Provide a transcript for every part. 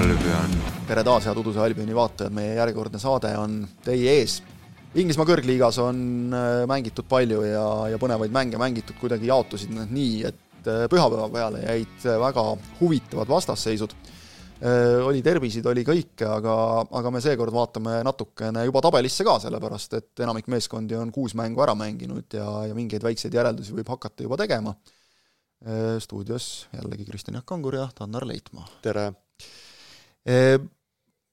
Albion. tere taas, head Uduse Albioni vaatajad, meie järjekordne saade on teie ees. Inglismaa kõrgliigas on äh, mängitud palju ja, ja põnevaid mänge mängitud, kuidagi jaotusid nad nii, et äh, pühapäeva peale jäid väga huvitavad vastasseisud. Äh, oli terbisid, oli kõike, aga, aga me seekord vaatame natukene juba tabelisse ka, sellepärast et enamik meeskondi on kuus mängu ära mänginud ja, ja mingeid väikseid järeldusi võib hakata juba tegema. stuudios jällegi Kristjan Jaak Kangur ja Tannar Leitmaa. tere!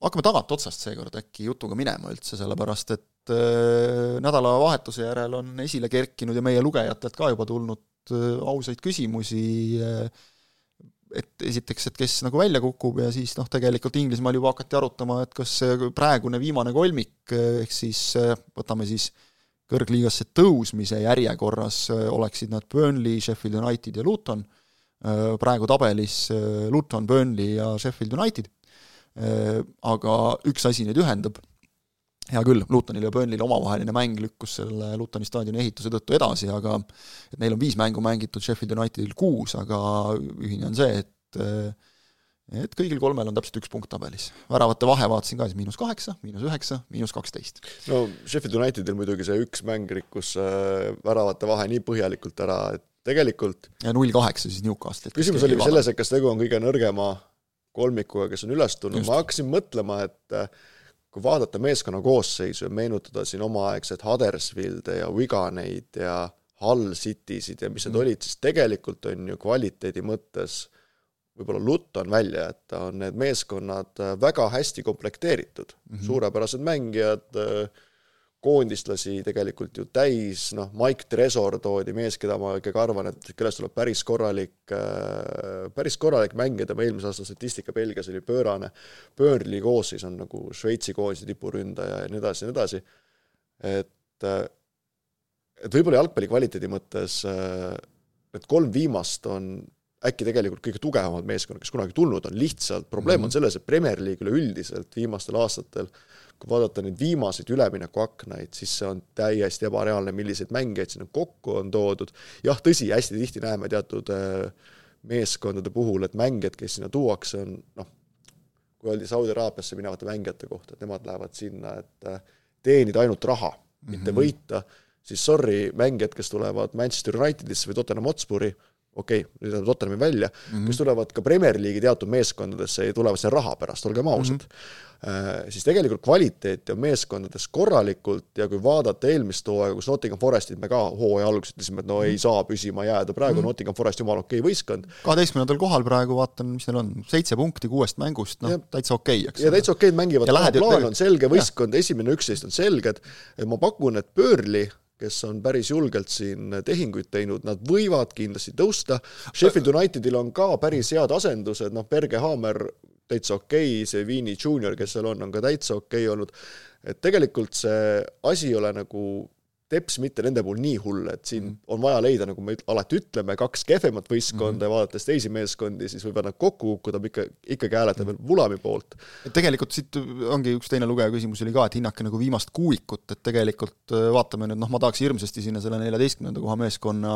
Hakkame tagantotsast seekord äkki jutuga minema üldse, sellepärast et äh, nädalavahetuse järel on esile kerkinud ja meie lugejatelt ka juba tulnud äh, ausaid küsimusi et esiteks, et kes nagu välja kukub ja siis noh, tegelikult Inglismaal juba hakati arutama, et kas praegune viimane kolmik, ehk siis võtame siis kõrgliigasse tõusmise järjekorras, oleksid nad Burnley, Sheffield United ja Luton, praegu tabelis Luton, Burnley ja Sheffield United aga üks asi neid ühendab, hea küll, Lutonil ja Burnley'l omavaheline mäng lükkus selle Lutoni staadioni ehituse tõttu edasi, aga et neil on viis mängu mängitud, Sheffield Unitedil kuus, aga ühine on see, et äh, et kõigil kolmel on täpselt üks punkt tabelis. väravate vahe vaatasin ka siis miinus kaheksa, miinus üheksa, miinus kaksteist. no Sheffield Unitedil muidugi see üks mäng rikkus äh, väravate vahe nii põhjalikult ära, et tegelikult ja null kaheksa siis Newcastle'ilt. küsimus oli selles, et kas tegu on kõige nõrgema kolmikuga, kes on üles tulnud, ma hakkasin mõtlema, et äh, kui vaadata meeskonna koosseisu ja meenutada siin omaaegset Huddersfielde ja Wiganeid ja Hull Citysid ja mis need mm. olid, siis tegelikult on ju kvaliteedi mõttes võib-olla Luton välja jätta, on need meeskonnad äh, väga hästi komplekteeritud mm, -hmm. suurepärased mängijad äh,, koondistlasi tegelikult ju täis, noh, Mike Tresor toodi mees, keda ma ikkagi arvan, et kellest tuleb päris korralik, äh, päris korralik mängija, tema eelmise aasta statistika Belgias oli pöörane, Burnley koosseis on nagu Šveitsi koondise tipuründaja ja nii edasi ja nii edasi, et äh, et võib-olla jalgpalli kvaliteedi mõttes äh, need kolm viimast on äkki tegelikult kõige tugevamad meeskonnad, kes kunagi tulnud on, lihtsalt probleem mm -hmm. on mhm. selles, et Premier League üleüldiselt viimastel aastatel äh, kui vaadata neid viimaseid üleminekuaknaid, siis see on täiesti ebareaalne, milliseid mängijaid sinna kokku on toodud, jah, tõsi, hästi tihti näeme teatud äh, meeskondade puhul, et mängijad, kes sinna tuuakse, on noh, kui öeldi Saudi Araabiasse minevate mängijate kohta, et nemad lähevad sinna, et äh, teenida ainult raha, mitte mm -hmm. võita, siis sorry, mängijad, kes tulevad Manchester Unitedisse või Tottenham Hotspuri, okei okay,, nüüd läheb Tottenhami välja mm, -hmm. kes tulevad ka Premier League'i teatud meeskondadesse ja tulevad sinna raha pärast, olgem ausad mm. -hmm. Siis tegelikult kvaliteeti on meeskondades korralikult ja kui vaadata eelmist hooaega, kus Nottingham Forestit me ka hooaja alguses ütlesime, et no ei saa püsima jääda, praegu mm -hmm. Nottingham Forest jumala okei okay võistkond. kaheteistkümnendal kohal praegu vaatan, mis neil on, seitse punkti kuuest mängust, noh, täitsa okei okay,, eks ja täitsa okeid mängivad, plaan on selge, võistkond, esimene üksteist on selged, ma pakun, et Burnley kes on päris julgelt siin tehinguid teinud, nad võivad kindlasti tõusta, Sheffield Unitedil on ka päris head asendused, noh, Berge Haamer täitsa okei okay,, see Viini juunior, kes seal on, on ka täitsa okei okay olnud, et tegelikult see asi ei ole nagu teps mitte nende puhul nii hull, et siin mm on vaja leida, nagu me alati ütleme, kaks kehvemat võistkonda mm ja vaadates teisi meeskondi, siis võivad nad kokku kukkuda, ikka, ikkagi hääletada veel mm -hmm. Vulami poolt. et tegelikult siit ongi üks teine lugeja küsimus oli ka, et hinnake nagu viimast kuuikut, et tegelikult äh, vaatame nüüd, noh, ma tahaks hirmsasti sinna selle neljateistkümnenda koha meeskonna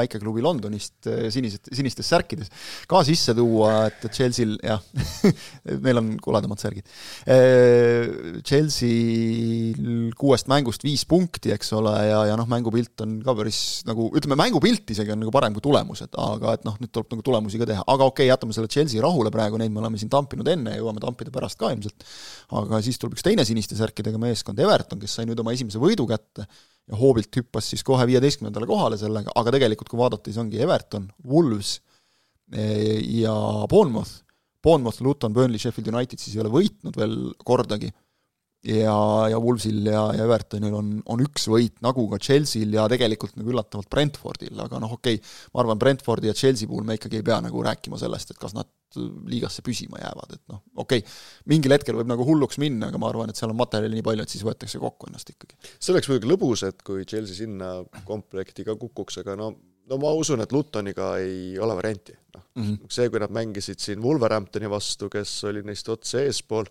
väikeklubi Londonist äh, sinised, sinistes särkides ka sisse tuua, et Chelsea'l jah meil on koledamad särgid. Äh, Chelsea'l kuuest mängust viis punkti, eks ole, ja, ja noh, mängupilt on ka päris nagu, ütleme, mängupilt isegi on nagu parem kui tulemused, aga et noh, nüüd tuleb nagu tulemusi ka teha, aga okei okay,, jätame selle Chelsea rahule praegu, neid me oleme siin tampinud enne ja jõuame tampida pärast ka ilmselt, aga siis tuleb üks teine siniste särkidega meeskond, Everton, kes sai nüüd oma esimese võidu kätte ja hoobilt hüppas siis kohe viieteistkümnendale kohale sellega, aga tegelikult kui vaadata, siis ongi Everton, Wolves eh, ja Bournemouth, Bournemouth, Luton, Burnley, Sheffield United siis ei ole võitnud veel kordagi ja, ja Wolvesil ja, ja Evertonil on, on üks võit, nagu ka Chelsea'l ja tegelikult nagu üllatavalt Brentfordil, aga noh, okei okay,, ma arvan, Brentfordi ja Chelsea puhul me ikkagi ei pea nagu rääkima sellest, et kas nad liigasse püsima jäävad, et noh, okei okay,, mingil hetkel võib nagu hulluks minna, aga ma arvan, et seal on materjali nii palju, et siis võetakse kokku ennast ikkagi. see oleks muidugi lõbus, et kui Chelsea sinna komplekti ka kukuks, aga no no ma usun, et Lutoniga ei ole varianti, noh mm -hmm. see, kui nad mängisid siin Wolverhamptoni vastu, kes oli neist otse eespool,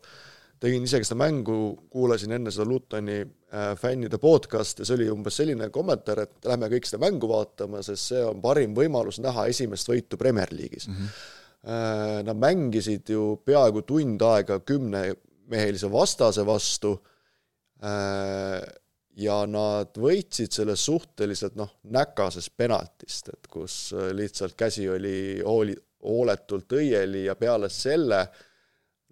tegin isegi seda mängu, kuulasin enne seda Lutoni äh, fännide podcast'i ja see oli umbes selline kommentaar, et lähme kõik seda mängu vaatama, sest see on parim võimalus näha esimest võitu Premier League'is mm. -hmm Nad mängisid ju peaaegu tund aega kümnemehelise vastase vastu ja nad võitsid selle suhteliselt noh, näkases penaltist, et kus lihtsalt käsi oli hooli, hooletult õieli ja peale selle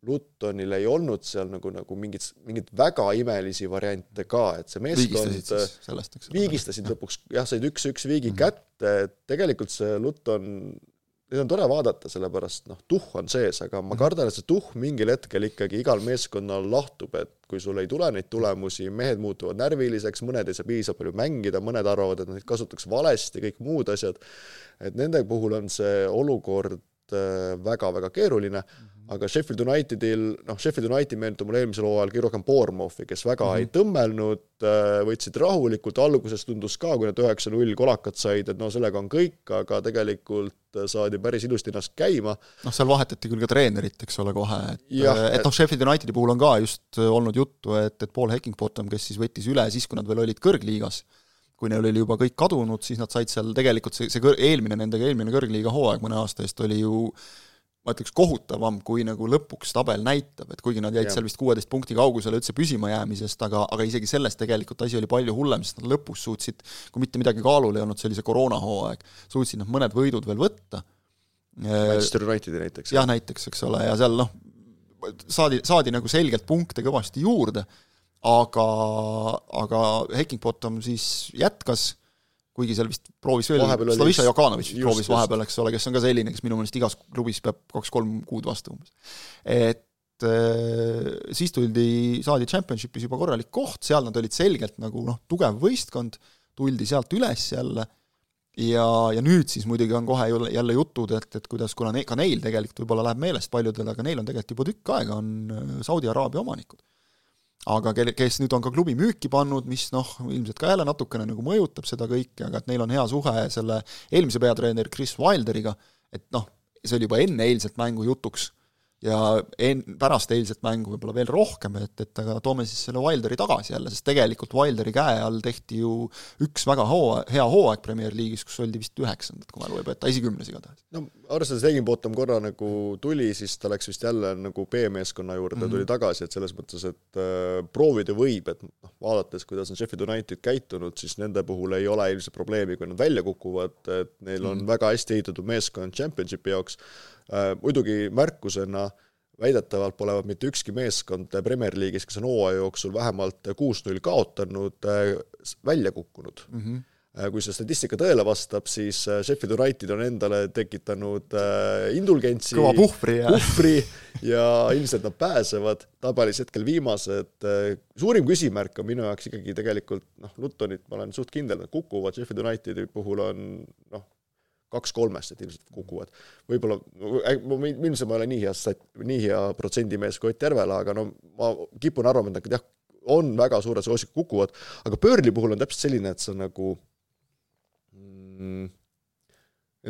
Lutonil ei olnud seal nagu, nagu mingit, mingeid väga imelisi variante ka, et see meeskond viigistasid lõpuks, jah, said üks-üks viigi mm -hmm. kätte, et tegelikult see Luton neid on tore vaadata, sellepärast noh, tuhh on sees, aga ma mhm. kardan, et see tuhh mingil hetkel ikkagi igal meeskonnal lahtub, et kui sul ei tule neid tulemusi, mehed muutuvad närviliseks, mõned ei saa piisavalt palju mängida, mõned arvavad, et neid kasutatakse valesti, kõik muud asjad, et nende puhul on see olukord väga-väga äh, keeruline mm, -hmm. aga Sheffield Unitedil, noh, Sheffield United meenutab mulle eelmisel hooajal kõige rohkem Bournemouthi, kes väga mm -hmm. ei tõmmelnud, äh, võtsid rahulikult, alguses tundus ka, kui nad üheksa-null kolakat said, et no sellega on kõik, aga tegelikult saadi päris ilusti ennast käima. noh, seal vahetati küll ka treenerit, eks ole, kohe, et et noh, Sheffield Unitedi puhul on ka just olnud juttu, et, et Paul Heckingbottom, kes siis võttis üle siis, kui nad veel olid kõrgliigas, kui neil oli juba kõik kadunud, siis nad said seal tegelikult see, see kõr-, eelmine, nendega eelmine kõrgliiga hooaeg mõne aasta eest oli ju ma ütleks, kohutavam, kui nagu lõpuks tabel näitab, et kuigi nad jäid ja. seal vist kuueteist punkti kaugusele üldse püsimajäämisest, aga, aga isegi sellest tegelikult asi oli palju hullem, sest nad lõpus suutsid, kui mitte midagi kaalul ei olnud, see oli see koroonahooaeg, suutsid nad mõned võidud veel võtta. Manchester Unitedi näiteks. jah, näiteks, eks ole, ja seal noh, saadi, saadi nagu selgelt punkte kõvasti juurde, aga, aga Heckingbottom siis jätkas kuigi seal vist proovis veel, Slaviša proovis just. vahepeal, eks ole, kes on ka selline, kes minu meelest igas klubis peab kaks-kolm kuud vastu umbes. et äh, siis tuldi, saadi championship'is juba korralik koht, seal nad olid selgelt nagu noh, tugev võistkond, tuldi sealt üles jälle ja, ja nüüd siis muidugi on kohe jälle jutud, et, et kuidas, kuna ne, ka neil tegelikult võib-olla läheb meelest paljudel, aga neil on tegelikult juba tükk aega, on äh, Saudi Araabia omanikud aga kelle, kes nüüd on ka klubi müüki pannud, mis noh, ilmselt ka jälle natukene nagu mõjutab seda kõike, aga et neil on hea suhe selle eelmise peatreeneri Chris Wilderiga, et noh, see oli juba enne eilset mängu jutuks ja en-, pärast eilset mängu võib-olla veel rohkem, et, et aga toome siis selle Wilderi tagasi jälle, sest tegelikult Wilderi käe all tehti ju üks väga hoo-, hea hooaeg Premier League'is, kus oldi vist üheksandad, kui mälu ei peta, esikümnes igatahes. no et Higginbottom korra nagu tuli, siis ta läks vist jälle nagu B-meeskonna juurde mm, -hmm. tuli tagasi, et selles mõttes, et äh, proovida võib, et noh, vaadates, kuidas on Sheffield United käitunud, siis nende puhul ei ole ilmselt probleemi, kui nad välja kukuvad, et neil on mm -hmm. väga hästi ehitatud meeskond Championshipi jaoks Äh, muidugi märkusena väidetavalt pole mitte ükski meeskond Premier League'is, kes on hooaja jooksul vähemalt kuus-null kaotanud, äh, välja kukkunud mm. -hmm kui see statistika tõele vastab, siis Sheffield United on endale tekitanud indulgentsi, kõva puhvri ja puhvri ja ilmselt nad pääsevad, tabelis hetkel viimased. suurim küsimärk on minu jaoks ikkagi tegelikult noh, Lutonit ma olen suht kindel, nad kukuvad, Sheffield Unitedi puhul on noh, kaks kolmest, et ilmselt kukuvad. võib-olla, ilmselt ma ei ole nii hea stat-, nii hea protsendimees kui Ott Järvela, aga no ma kipun arvama, et nad jah, on väga suure soosiga kukuvad, aga Burnley puhul on täpselt selline, et sa nagu mm,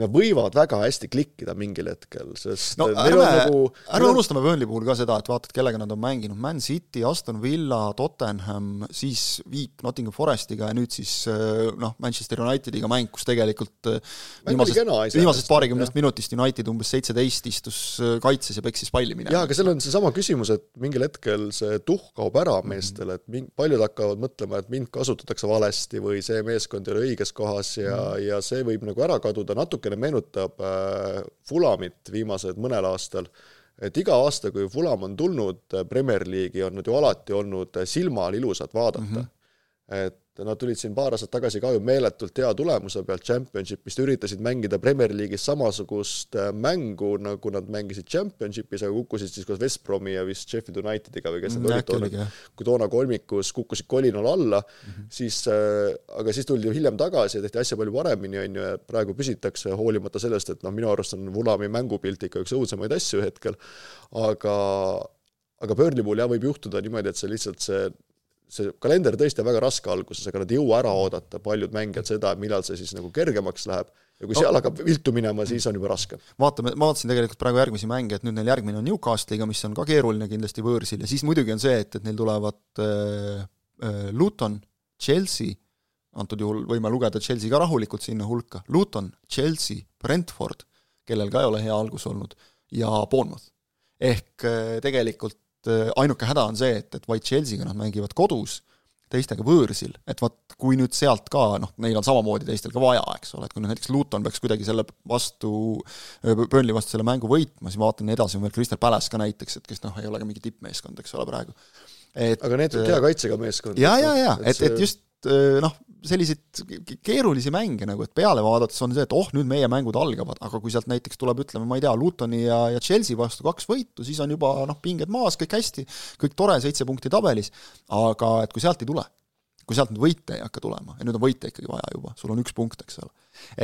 nad võivad väga hästi klikkida mingil hetkel, sest no ärme, nagu ärme unustame Burnley puhul ka seda, et vaatad, kellega nad on mänginud, Man City, Aston Villa, Tottenham, siis viik Nottingham Forestiga ja nüüd siis eh, noh, Manchester Unitediga mäng, kus tegelikult eh, viimasest, viimasest paarikümnest minutist United umbes seitseteist istus eh, kaitses ja peksis palli minema. jaa, aga seal on seesama küsimus, et mingil hetkel see tuhh kaob ära meestel, et ming-, paljud hakkavad mõtlema, et mind kasutatakse valesti või see meeskond ei ole õiges kohas ja mm., ja see võib nagu ära kaduda, natuke natukene meenutab äh, Fulamit viimased mõnel aastal, et iga aasta, kui Fulam on tulnud äh, Premier League'i, on nad ju alati olnud äh, silmal ilusad vaadata mm. -hmm. et nad tulid siin paar aastat tagasi ka ju meeletult hea tulemuse pealt Championshipist, üritasid mängida Premier League'is samasugust äh, mängu, nagu nad mängisid Championshipis, aga kukkusid siis koos West Bromi ja vist Sheffield Unitediga või kes need olid toona, kui toona kolmikus kukkusid kolinal alla mm, -hmm. siis äh, aga siis tuldi hiljem tagasi ja tehti asja palju paremini, on ju, ja praegu püsitakse hoolimata sellest, et noh, minu arust on Vulami mängupilt ikka üks õudsemaid asju hetkel, aga aga Burnley puhul jah, võib juhtuda niimoodi, et see lihtsalt see see kalender tõesti on väga raske alguses, aga nad ei jõua ära oodata, paljud mängijad seda, millal see siis nagu kergemaks läheb ja kui no. seal hakkab viltu minema, siis on juba raske. vaatame, ma vaatasin tegelikult praegu järgmisi mänge, et nüüd neil järgmine on Newcastle'iga, mis on ka keeruline kindlasti võõrsil ja siis muidugi on see, et, et neil tulevad äh, äh, Luton, Chelsea, antud juhul võime lugeda Chelsea ka rahulikult sinna hulka, Luton, Chelsea, Brentford, kellel ka ei ole hea algus olnud, ja Bournemouth. ehk äh, tegelikult ainuke häda on see, et, et vaid Chelsea'ga nad mängivad kodus, teistega võõrsil, et vot kui nüüd sealt ka, noh, neil on samamoodi teistel ka vaja, eks ole, et kui nüüd näiteks Luton peaks kuidagi selle vastu, Burnley vastu selle mängu võitma, siis ma vaatan edasi on veel Crystal Palace ka näiteks, et kes noh, ei ole ka mingi tippmeeskond, eks ole, praegu. et aga need on hea kaitsega meeskond. ja, ja, ja, et, et, et just noh, selliseid keerulisi mänge nagu, et peale vaadates on see, et oh, nüüd meie mängud algavad, aga kui sealt näiteks tuleb, ütleme, ma ei tea, Lutoni ja, ja Chelsea vastu kaks võitu, siis on juba noh, pinged maas, kõik hästi, kõik tore, seitse punkti tabelis, aga et kui sealt ei tule, kui sealt nüüd võite ei hakka tulema, ja nüüd on võite ikkagi vaja juba, sul on üks punkt, eks ole,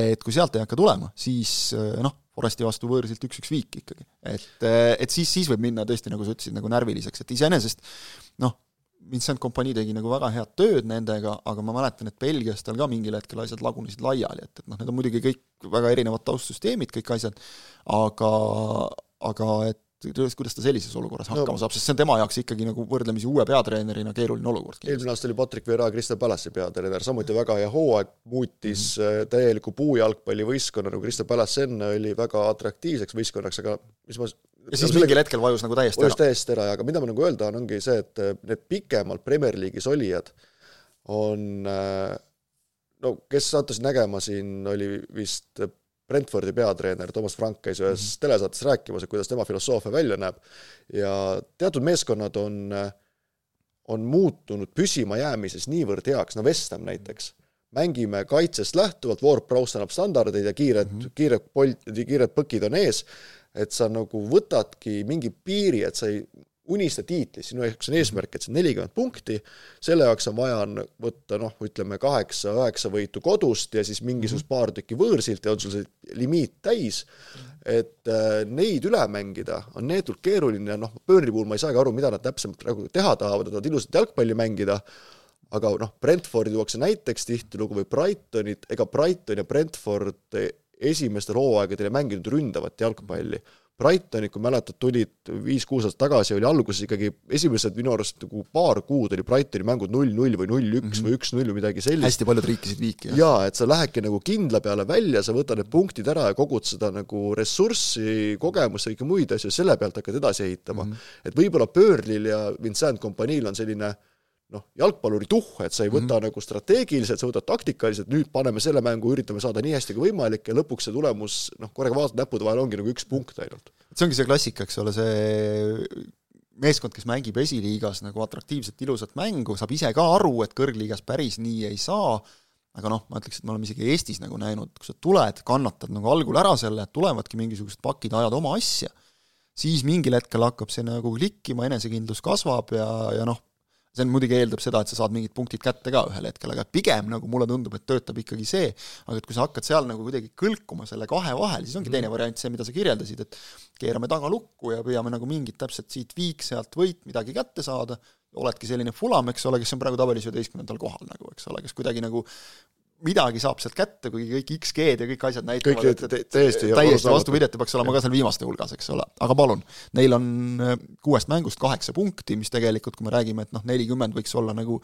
et kui sealt ei hakka tulema, siis noh, Foresti vastu võõrsilt üks-üks viik ikkagi. et, et siis, siis võib minna tõesti, nagu sa ütlesid, nagu närviliseks, et iseenesest noh, Vincent Kompanii tegi nagu väga head tööd nendega, aga ma mäletan, et Belgias tal ka mingil hetkel asjad lagunesid laiali, et, et noh, need on muidugi kõik väga erinevad taustsüsteemid, kõik asjad, aga, aga et kuidas ta sellises olukorras hakkama no, saab, sest see on tema jaoks ikkagi nagu võrdlemisi uue peatreenerina keeruline olukord. eelmine aasta oli Patrick Vera Crystal Palace'i peatreener, samuti väga hea hooaeg, muutis mm -hmm. täieliku puujalgpallivõistkonna, nagu Crystal Palace enne oli väga atraktiivseks võistkonnaks, aga mis ma ja siis mingil hetkel vajus nagu täiesti vajus ära. täiesti ära, aga mida ma nagu öelda on, ongi see, et need pikemalt Premier League'is olijad on no kes sattusid nägema, siin oli vist Brentfordi peatreener Toomas Frank käis ühes mm -hmm. telesaates rääkimas, et kuidas tema filosoofia välja näeb ja teatud meeskonnad on, on muutunud püsima jäämises niivõrd heaks, no West Ham näiteks, mängime kaitsest lähtuvalt, Ward Prowse annab standardeid ja kiired mm, -hmm. kiired polt-, kiired põkid on ees et sa nagu võtadki mingi piiri, et sa ei unista tiitlist, sinu jaoks on eesmärk, et see nelikümmend punkti, selle jaoks on vaja võtta noh, ütleme kaheksa-üheksa võitu kodust ja siis mingisugust -hmm. paar tükki võõrsilt ja on sul see limiit täis, et äh, neid üle mängida on neetult keeruline, noh, Burnley puhul ma ei saagi aru, mida nad täpselt praegu teha tahavad, nad tahavad ilusat jalgpalli mängida, aga noh, Brentfordi tuuakse näiteks tihtilugu või Brightonit, ega Brighton ja Brentford esimestel hooaegadel ei mänginud ründavat jalgpalli. Brightonid, kui mäletad, tulid viis-kuus aastat tagasi, oli alguses ikkagi esimesed minu arust nagu paar kuud oli Brightoni mängud null-null või null-üks mm -hmm. või üks-null või midagi sellist. hästi paljud riikisid viiki, jah. jaa, et sa lähedki nagu kindla peale välja, sa võtad need punktid ära ja kogud seda nagu ressurssi, kogemust ja kõiki muid asju, selle pealt hakkad edasi ehitama mm. -hmm. et võib-olla Burnley'l ja Vincent Company'l on selline noh, jalgpalluri tuhh, et sa ei võta mm -hmm. nagu strateegiliselt, sa võtad taktikaliselt, nüüd paneme selle mängu, üritame saada nii hästi kui võimalik ja lõpuks see tulemus noh, korraga vaatad näppude vahel, ongi nagu üks punkt ainult. see ongi see klassika, eks ole, see meeskond, kes mängib esiliigas nagu atraktiivset, ilusat mängu, saab ise ka aru, et kõrgliigas päris nii ei saa, aga noh, ma ütleks, et me oleme isegi Eestis nagu näinud, kui sa tuled, kannatad nagu algul ära selle, et tulevadki mingisugused pakid, ajad oma asja, siis mingil hetkel hakkab see nagu klikkima, enesekindlus kasvab ja, ja noh, see on muidugi eeldab seda, et sa saad mingid punktid kätte ka ühel hetkel, aga pigem nagu mulle tundub, et töötab ikkagi see, aga et kui sa hakkad seal nagu kuidagi kõlkuma selle kahe vahel, siis ongi mm. teine variant see, mida sa kirjeldasid, et keerame tagalukku ja püüame nagu mingit täpselt siit viik, sealt võit, midagi kätte saada, oledki selline Fulam, eks ole, kes on praegu tabelis üheteistkümnendal kohal nagu, eks ole, kes kuidagi nagu midagi saab sealt kätte, kuigi kõik XG-d ja kõik asjad näitavad, et, et, et täiesti, täiesti ta peaks olema ka seal viimaste hulgas, eks ole. aga palun, neil on äh, kuuest mängust kaheksa punkti, mis tegelikult, kui me räägime, et noh, nelikümmend võiks olla nagu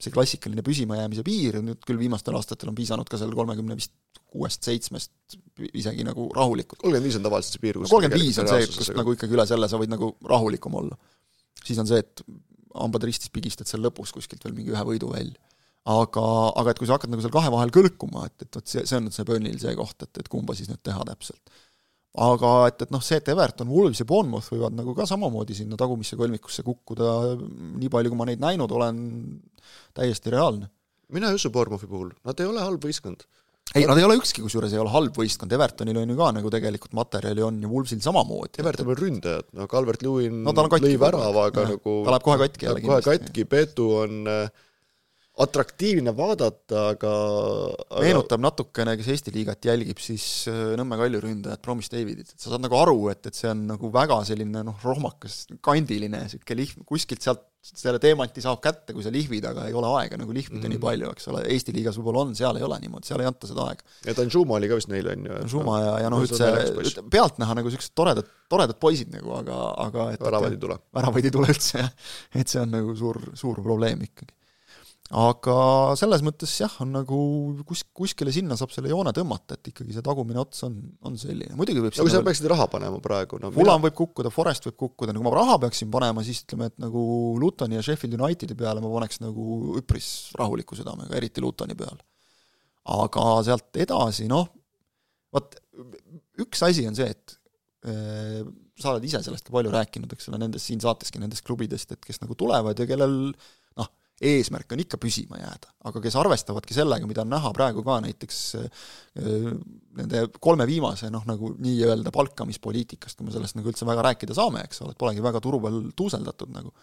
see klassikaline püsimajäämise piir, nüüd küll viimastel aastatel on piisanud ka seal kolmekümne vist kuuest-seitsmest isegi nagu rahulikult. kolmkümmend viis on tavaliselt see piir, kus kolmkümmend viis on see, kust nagu ikkagi üle selle sa võid nagu rahulikum olla. siis on see, et hambad ristis pigistad seal lõpus kuskilt veel mingi ühe võidu välja aga, aga et kui sa hakkad nagu seal kahe vahel kõlkuma, et, et vot see, see on nüüd see Burnley'l see koht, et, et kumba siis nüüd teha täpselt. aga et, et noh, see, et Everton, Wolves ja Bournemouth võivad nagu ka samamoodi sinna tagumisse kolmikusse kukkuda, nii palju, kui ma neid näinud olen, täiesti reaalne. mina ei usu Bournemouthi puhul, nad ei ole halb võistkond ei, nad ei ole ükski, kusjuures ei ole halb võistkond, Evertonil on ju ka nagu tegelikult materjali on ja Wolvesil samamoodi. Evertonil on ründajad, no Calvert Lewin no, lõi värava, aga nagu ta läheb kohe katki jälle kindlasti. kohe katki, Peetu on äh, atraktiivne vaadata, aga, aga meenutab natukene, kes Eesti liigat jälgib, siis äh, Nõmme Kalju ründajat Promise Davidit, et sa saad nagu aru, et, et see on nagu väga selline noh, rohmakas, kandiline, niisugune lihm, kuskilt sealt selle teemanti saab kätte, kui sa lihvid, aga ei ole aega nagu lihvida mm -hmm. nii palju, eks ole, Eesti liigas võib-olla on, seal ei ole niimoodi, seal ei anta seda aega. ja Danjuma oli ka vist neil, on ju? Danjuma ja, ja noh, üldse pealtnäha nagu niisugused toredad, toredad poisid nagu, aga, aga et väravaid ei tule. väravaid ei tule üldse, jah. et see on nagu suur, suur probleem ikkagi aga selles mõttes jah, on nagu kus, kuskile sinna saab selle joone tõmmata, et ikkagi see tagumine ots on, on selline, muidugi võib aga kui sa peaksid raha panema praegu no,, Fulam võib kukkuda, Forest võib kukkuda, nagu ma raha peaksin panema, siis ütleme, et nagu Lutoni ja Sheffield Unitedi peale ma paneks nagu üpris rahuliku südamega, eriti Lutoni peal. aga sealt edasi, noh, vot üks asi on see, et äh, sa oled ise sellest ka palju rääkinud, eks ole, nendest siin saateski, nendest klubidest, et kes nagu tulevad ja kellel noh, eesmärk on ikka püsima jääda, aga kes arvestavadki sellega, mida on näha praegu ka näiteks äh, nende kolme viimase noh, nagu nii-öelda palkamispoliitikast, kui me sellest nagu üldse väga rääkida saame, eks ole, et polegi väga turu peal tuuseldatud nagu,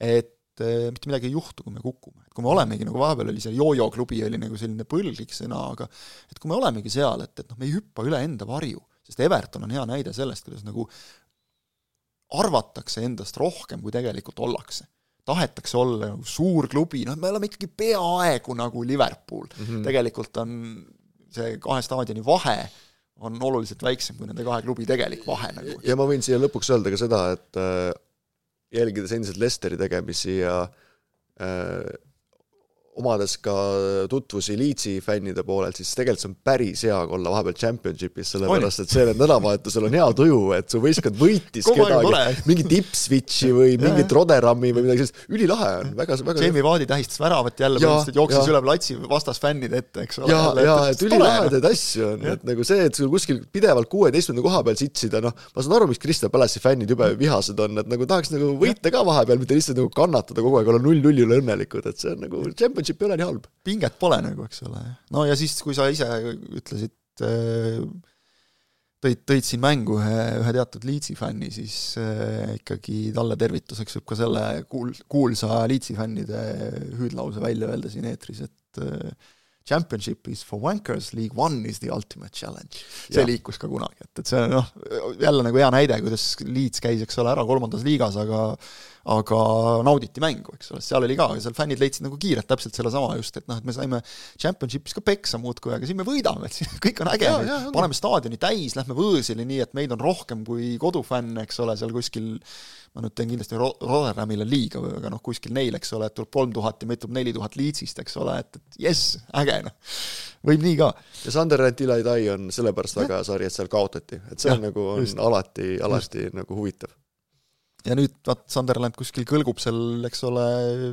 et äh, mitte midagi ei juhtu, kui me kukume. et kui me olemegi, nagu vahepeal oli see Jojo klubi oli nagu selline põlglik sõna, aga et kui me olemegi seal, et, et noh, me ei hüppa üle enda varju, sest Everton on hea näide sellest, kuidas nagu arvatakse endast rohkem, kui tegelikult ollakse tahetakse olla nagu suur klubi, noh, me oleme ikkagi peaaegu nagu Liverpool mm. -hmm. tegelikult on see kahe staadioni vahe on oluliselt väiksem kui nende kahe klubi tegelik vahe nagu. ja ma võin siia lõpuks öelda ka seda, et äh, jälgides endiselt Lesteri tegemisi ja äh, omades ka tutvusi Leedsi fännide poolelt, siis tegelikult see on päris hea olla vahepeal championship'is, sellepärast et see nädalavahetusel on hea tuju, et su võistkond võitis kedagi, mingit Ipswichi või mingit Roderami või midagi sellist, ülilahe on, väga, väga Jamie Vardi tähistas väravat jälle, põhimõtteliselt jooksis üle platsi vastasfännide ette, eks ole. ja, ja et ülilahedaid asju on, et nagu see, et sul kuskil pidevalt kuueteistkümnenda koha peal sitsida, noh, ma saan aru, miks Crystal Palace'i fännid jube vihased on, et nagu tahaks nagu võita ka vahepeal, mitte lihtsalt nagu kannatada kogu aeg, olla null-nulli üle õnnelikud, et see on nagu champion championship ei ole nii halb. pinget pole nagu, eks ole. no ja siis, kui sa ise ütlesid, äh, tõid, tõid siin mängu ühe, ühe teatud Leedsi fänni, siis äh, ikkagi talle tervituseks võib ka selle kuul-, kuulsa Leedsi fännide hüüdlause välja öelda siin eetris, et äh, Championship is for wankers, League One is the ultimate challenge. see ja. liikus ka kunagi, et, et see on noh, jälle nagu hea näide, kuidas Leeds käis, eks ole, ära kolmandas liigas, aga aga nauditi mängu, eks ole, seal oli ka, seal fännid leidsid nagu kiirelt täpselt sellesama just, et noh, et me saime Championshipis ka peksa muudkui, aga siin me võidame, et siin kõik on äge, paneme staadioni täis, lähme võõsile nii, et meid on rohkem kui kodufänne, eks ole, seal kuskil ma nüüd teen kindlasti Ro-, Rotterdamile liiga, aga noh, kuskil neil, eks ole, et tuleb kolm tuhat ja meid tuleb neli tuhat Leedsist, eks ole, et, et jess, äge noh. võib nii ka. ja Sunderland Ilai on sellepärast väga hea sari, et seal kaotati, et see ja, on nagu, on just. alati, alati just. nagu huvitav ja nüüd vaat Sunderland kuskil kõlgub seal, eks ole,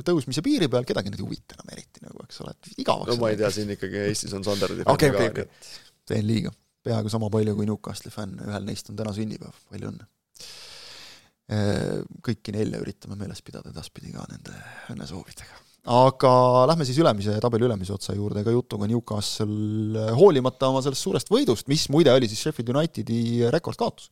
tõusmise piiri peal, kedagi nüüd ei huvita enam eriti nagu, eks ole, et igavaks no ma ei tea, siin ikkagi Eestis on Sunderlandi okei, okei, okei, teen liiga. peaaegu sama palju kui Newcastli fänn, ühel neist on täna sünnipäev, palju õnne. Äh, kõiki nelja üritame meeles pidada edaspidi ka nende õnnesoovidega. aga lähme siis ülemise, tabeli ülemise otsa juurde, ega jutuga Newcastle hoolimata oma sellest suurest võidust, mis muide oli siis Sheffield Unitedi rekordkaotus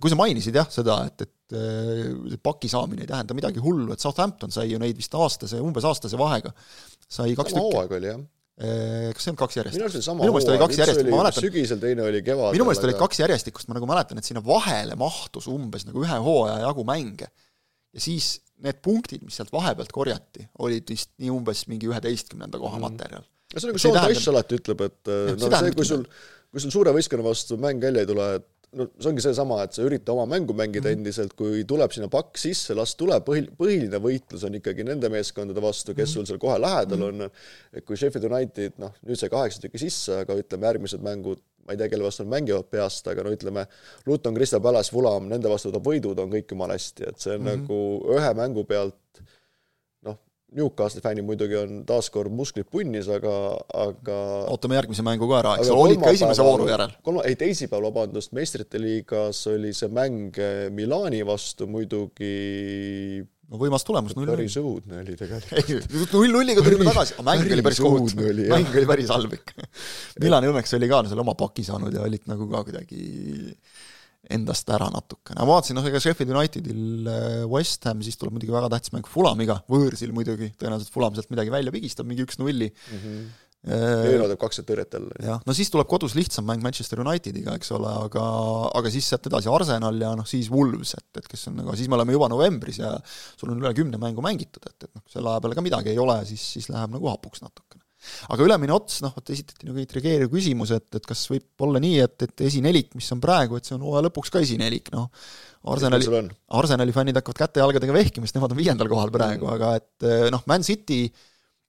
kui sa mainisid jah, seda, et, et äh, paki saamine ei tähenda midagi hullu, et Southampton sai ju neid vist aastase, umbes aastase vahega, sai kaks sama tükki. oli jah äh, kas see on kaks järjest? minu arust oli sama hooaeg, üks oli mäletan, sügisel, teine oli kevadel. minu meelest olid kaks järjestikust, ma nagu mäletan, et sinna vahele mahtus umbes nagu ühe hooaja jagu mänge. ja siis need punktid, mis sealt vahepealt korjati, olid vist nii umbes mingi üheteistkümnenda koha mm. materjal. no see on nagu Sean Dyche alati ütleb, et äh, no see, kui sul, kui sul suure võistkonna vastu mäng välja ei tule, et no see ongi seesama, et sa ürita oma mängu mängida mm -hmm. endiselt, kui tuleb sinna pakk sisse, las tuleb, põhi, põhiline võitlus on ikkagi nende meeskondade vastu, kes mm -hmm. sul seal kohe lähedal mm -hmm. on, et kui Sheffield United, noh, nüüd sai kaheksa tükki sisse, aga ütleme, järgmised mängud, ma ei tea, kelle vastu nad mängivad peast, aga no ütleme, Luton, Crystal Palace, Fulham, nende vastu võtab võidud, on kõik jumala hästi, et see on mm -hmm. nagu ühe mängu pealt Newcastli fännid muidugi on taaskord musklid punnis, aga, aga ootame järgmise mängu ka ära, eks ole, olid ka esimese vooru järel. kolma, ei teisipäeval, vabandust, meistrite liigas oli see mäng eh, Milani vastu muidugi no võimas tulemus, null-null. päris õudne oli tegelikult. null-nulliga tulime tagasi, aga mäng oli päris kohutav, mäng oli päris halb ikka. Milani õnneks oli ka selle oma paki saanud ja olid nagu ka kuidagi endast ära natukene, ma vaatasin, noh ega Sheffield Unitedil äh, West Ham, siis tuleb muidugi väga tähtis mäng Fulamiga, võõrsil muidugi, tõenäoliselt Fulam sealt midagi välja pigistab, mingi üks-nulli mm. -hmm. Eero teeb kakssada tõrjet jälle. jah, no siis tuleb kodus lihtsam mäng Manchester Unitediga, eks ole, aga aga siis sealt edasi Arsenal ja noh, siis Wolves, et, et kes on nagu, siis me oleme juba novembris ja sul on üle kümne mängu mängitud, et, et noh, selle aja peale ka midagi ei ole, siis, siis läheb nagu hapuks natukene aga ülemine ots, noh, vot esitati nagu intrigeeriv küsimus, et, et kas võib olla nii, et, et esinelik, mis on praegu, et see on hooaja lõpuks ka esinelik, noh, Arsenali, Arsenali fännid hakkavad käte-jalgadega vehkima, sest nemad on viiendal kohal praegu mm., aga et noh, Man City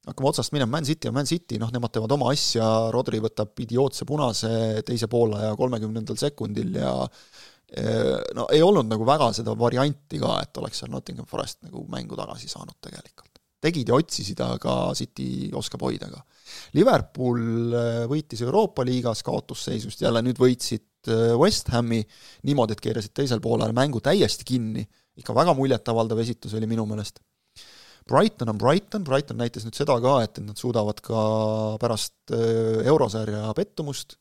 hakkame otsast minema, Man City on Man City, noh nemad teevad oma asja, Rodri võtab idiootse punase teise poolaja kolmekümnendal sekundil ja no ei olnud nagu väga seda varianti ka, et oleks seal Nottingham Forest nagu mängu tagasi saanud tegelikult. Tegid ja otsisid, aga City oskab hoida ka. Liverpool võitis Euroopa liigas kaotusseisust, jälle nüüd võitsid West Hami niimoodi, et keerasid teisel poolel mängu täiesti kinni, ikka väga muljetavaldav esitus oli minu meelest Brighton on Brighton, Brighton näitas nüüd seda ka, et, et nad suudavad ka pärast äh, eurosarja pettumust,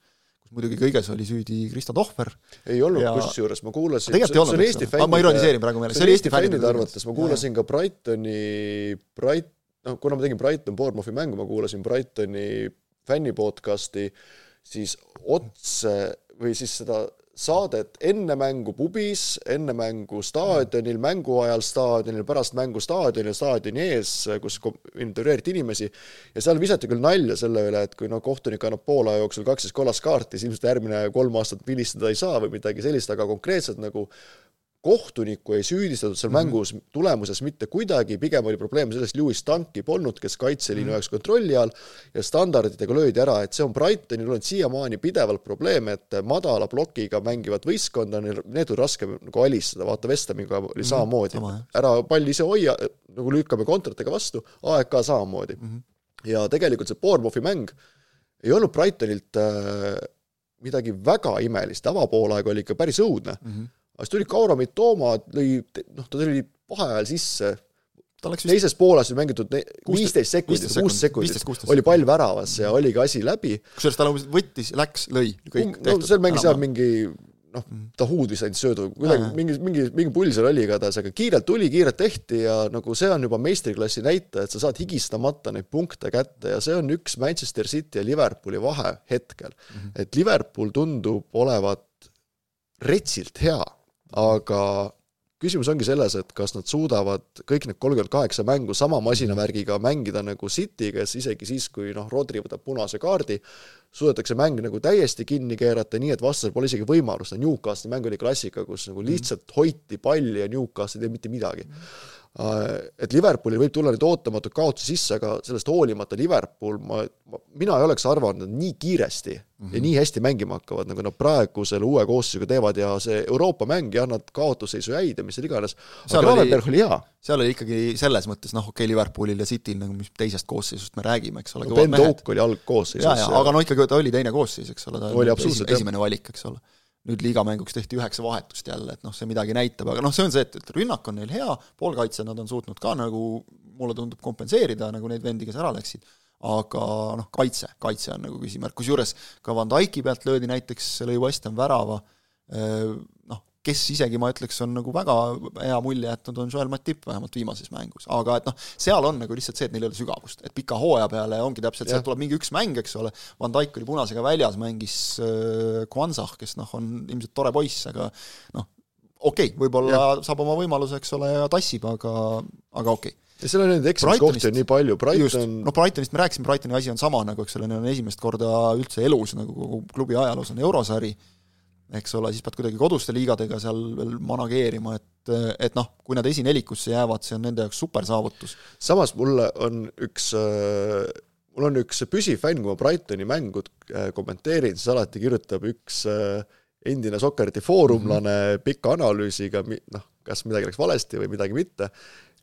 kus muidugi kõiges oli süüdi Kristo Tohver. ei olnud ja... kusjuures, ma kuulasin tegelikult ei olnud, eks ole, ma ironiseerin praegu meeles, see oli Eesti fännide arvates, ma kuulasin ja. ka Brightoni, Bright-, noh, kuna ma tegin Brighton Bournemouthi mängu, ma kuulasin Brightoni fänni podcast'i, siis otse või siis seda saadet enne mängu pubis, enne mängu staadionil, mängu ajal staadionil, pärast mängu staadionil, staadioni ees, kus intervjueeriti inimesi, ja seal visati küll nalja selle üle, et kui noh, kohtunik annab poole aja jooksul kaksteist kollast kaarti, siis ilmselt järgmine kolm aastat vilistada ei saa või midagi sellist, aga konkreetselt nagu kohtunikku ei süüdistatud seal mm -hmm. mängus tulemuses mitte kuidagi, pigem oli probleem selles, Lewis Dunki polnud, kes kaitseliinu jaoks mm -hmm. kontrolli all ja standarditega löödi ära, et see on Brightonil olnud siiamaani pidevalt probleem, et madala plokiga mängivat võistkonda, need on raske nagu alistada, vaata Vestamiga oli mm -hmm. samamoodi, ära pall ise hoia, nagu lükkame kontratega vastu, aeg ka samamoodi mm. -hmm. ja tegelikult see Bournemouthi mäng ei olnud Brightonilt äh, midagi väga imelist, avapoolaeg oli ikka päris õudne mm. -hmm siis tuli Kauro Mitoma, lõi, noh, ta tuli vaheajal sisse, teises pooles oli mängitud viisteist sekundit, kuus sekundit, oli pall väravas ja oligi asi läbi. kusjuures ta nagu võttis, läks, lõi, kõik no, tehtud. seal mängis seal mingi noh, ta huudis ainult söödu, kuidagi mingi, mingi, mingi pull seal oli igatahes, aga kiirelt tuli, kiirelt tehti ja nagu see on juba meistriklassi näitaja, et sa saad higistamata neid punkte kätte ja see on üks Manchester City ja Liverpooli vahe hetkel mm. -hmm. et Liverpool tundub olevat retsilt hea aga küsimus ongi selles, et kas nad suudavad kõik need kolmkümmend kaheksa mängu sama masinavärgiga mängida nagu City, kes isegi siis, kui noh, Rodri võtab punase kaardi, suudetakse mäng nagu täiesti kinni keerata, nii et vastasel pole isegi võimalust, Newcastli mäng oli klassika, kus nagu lihtsalt hoiti palli ja Newcastle ei teinud mitte midagi mm. -hmm et Liverpoolil võib tulla nüüd ootamatu kaotus sisse, aga sellest hoolimata Liverpool, ma, ma, mina ei oleks arvanud, et nii kiiresti mm -hmm. ja nii hästi mängima hakkavad, nagu nad praegu selle uue koosseisuga teevad ja see Euroopa mäng, jah, nad kaotusseisu jäid ja mis seal iganes, aga Gravenberg oli hea. seal oli ikkagi selles mõttes noh, okei okay,, Liverpoolil ja Cityl nagu mis teisest koosseisust me räägime, eks ole no,. Ben Doak oli algkoosseisus. aga no ikkagi ta oli teine koosseis, eks ole, ta oli esimene, esimene valik, eks ole nüüd liigamänguks tehti üheksa vahetust jälle, et noh, see midagi näitab, aga noh, see on see, et, et rünnak on neil hea, poolkaitse nad on suutnud ka nagu mulle tundub kompenseerida nagu neid vendi, kes ära läksid, aga noh, kaitse, kaitse on nagu küsimärk, kusjuures ka Van Dyke'i pealt löödi näiteks, lõi West Ham värava, noh, kes isegi ma ütleks, on nagu väga hea mulje jätnud, on Joel Matip vähemalt viimases mängus, aga et noh, seal on nagu lihtsalt see, et neil ei ole sügavust, et pika hooaja peale ongi täpselt, sealt tuleb mingi üks mäng, eks ole, Van Dijk oli punasega väljas, mängis äh, Kwanzah, kes noh, on ilmselt tore poiss, aga noh, okei okay,, võib-olla saab oma võimaluse, eks ole, ja tassib, aga, aga okei. Okay ja seal on neid eksimiskohti nii palju, Brighton noh, Brightonist me rääkisime, Brightoni asi on sama nagu, eks ole, neil on esimest korda üldse elus nagu klubi ajaloos on eurosari, eks ole, siis pead kuidagi koduste liigadega seal veel manageerima, et, et noh, kui nad esinelikusse jäävad, see on nende jaoks supersaavutus. samas mulle on üks mul on üks püsiv fänn, kui ma Brightoni mängu äh, kommenteerin, siis alati kirjutab üks äh, endine Soccerti foorumlane mm -hmm. pika analüüsiga, noh, kas midagi läks valesti või midagi mitte.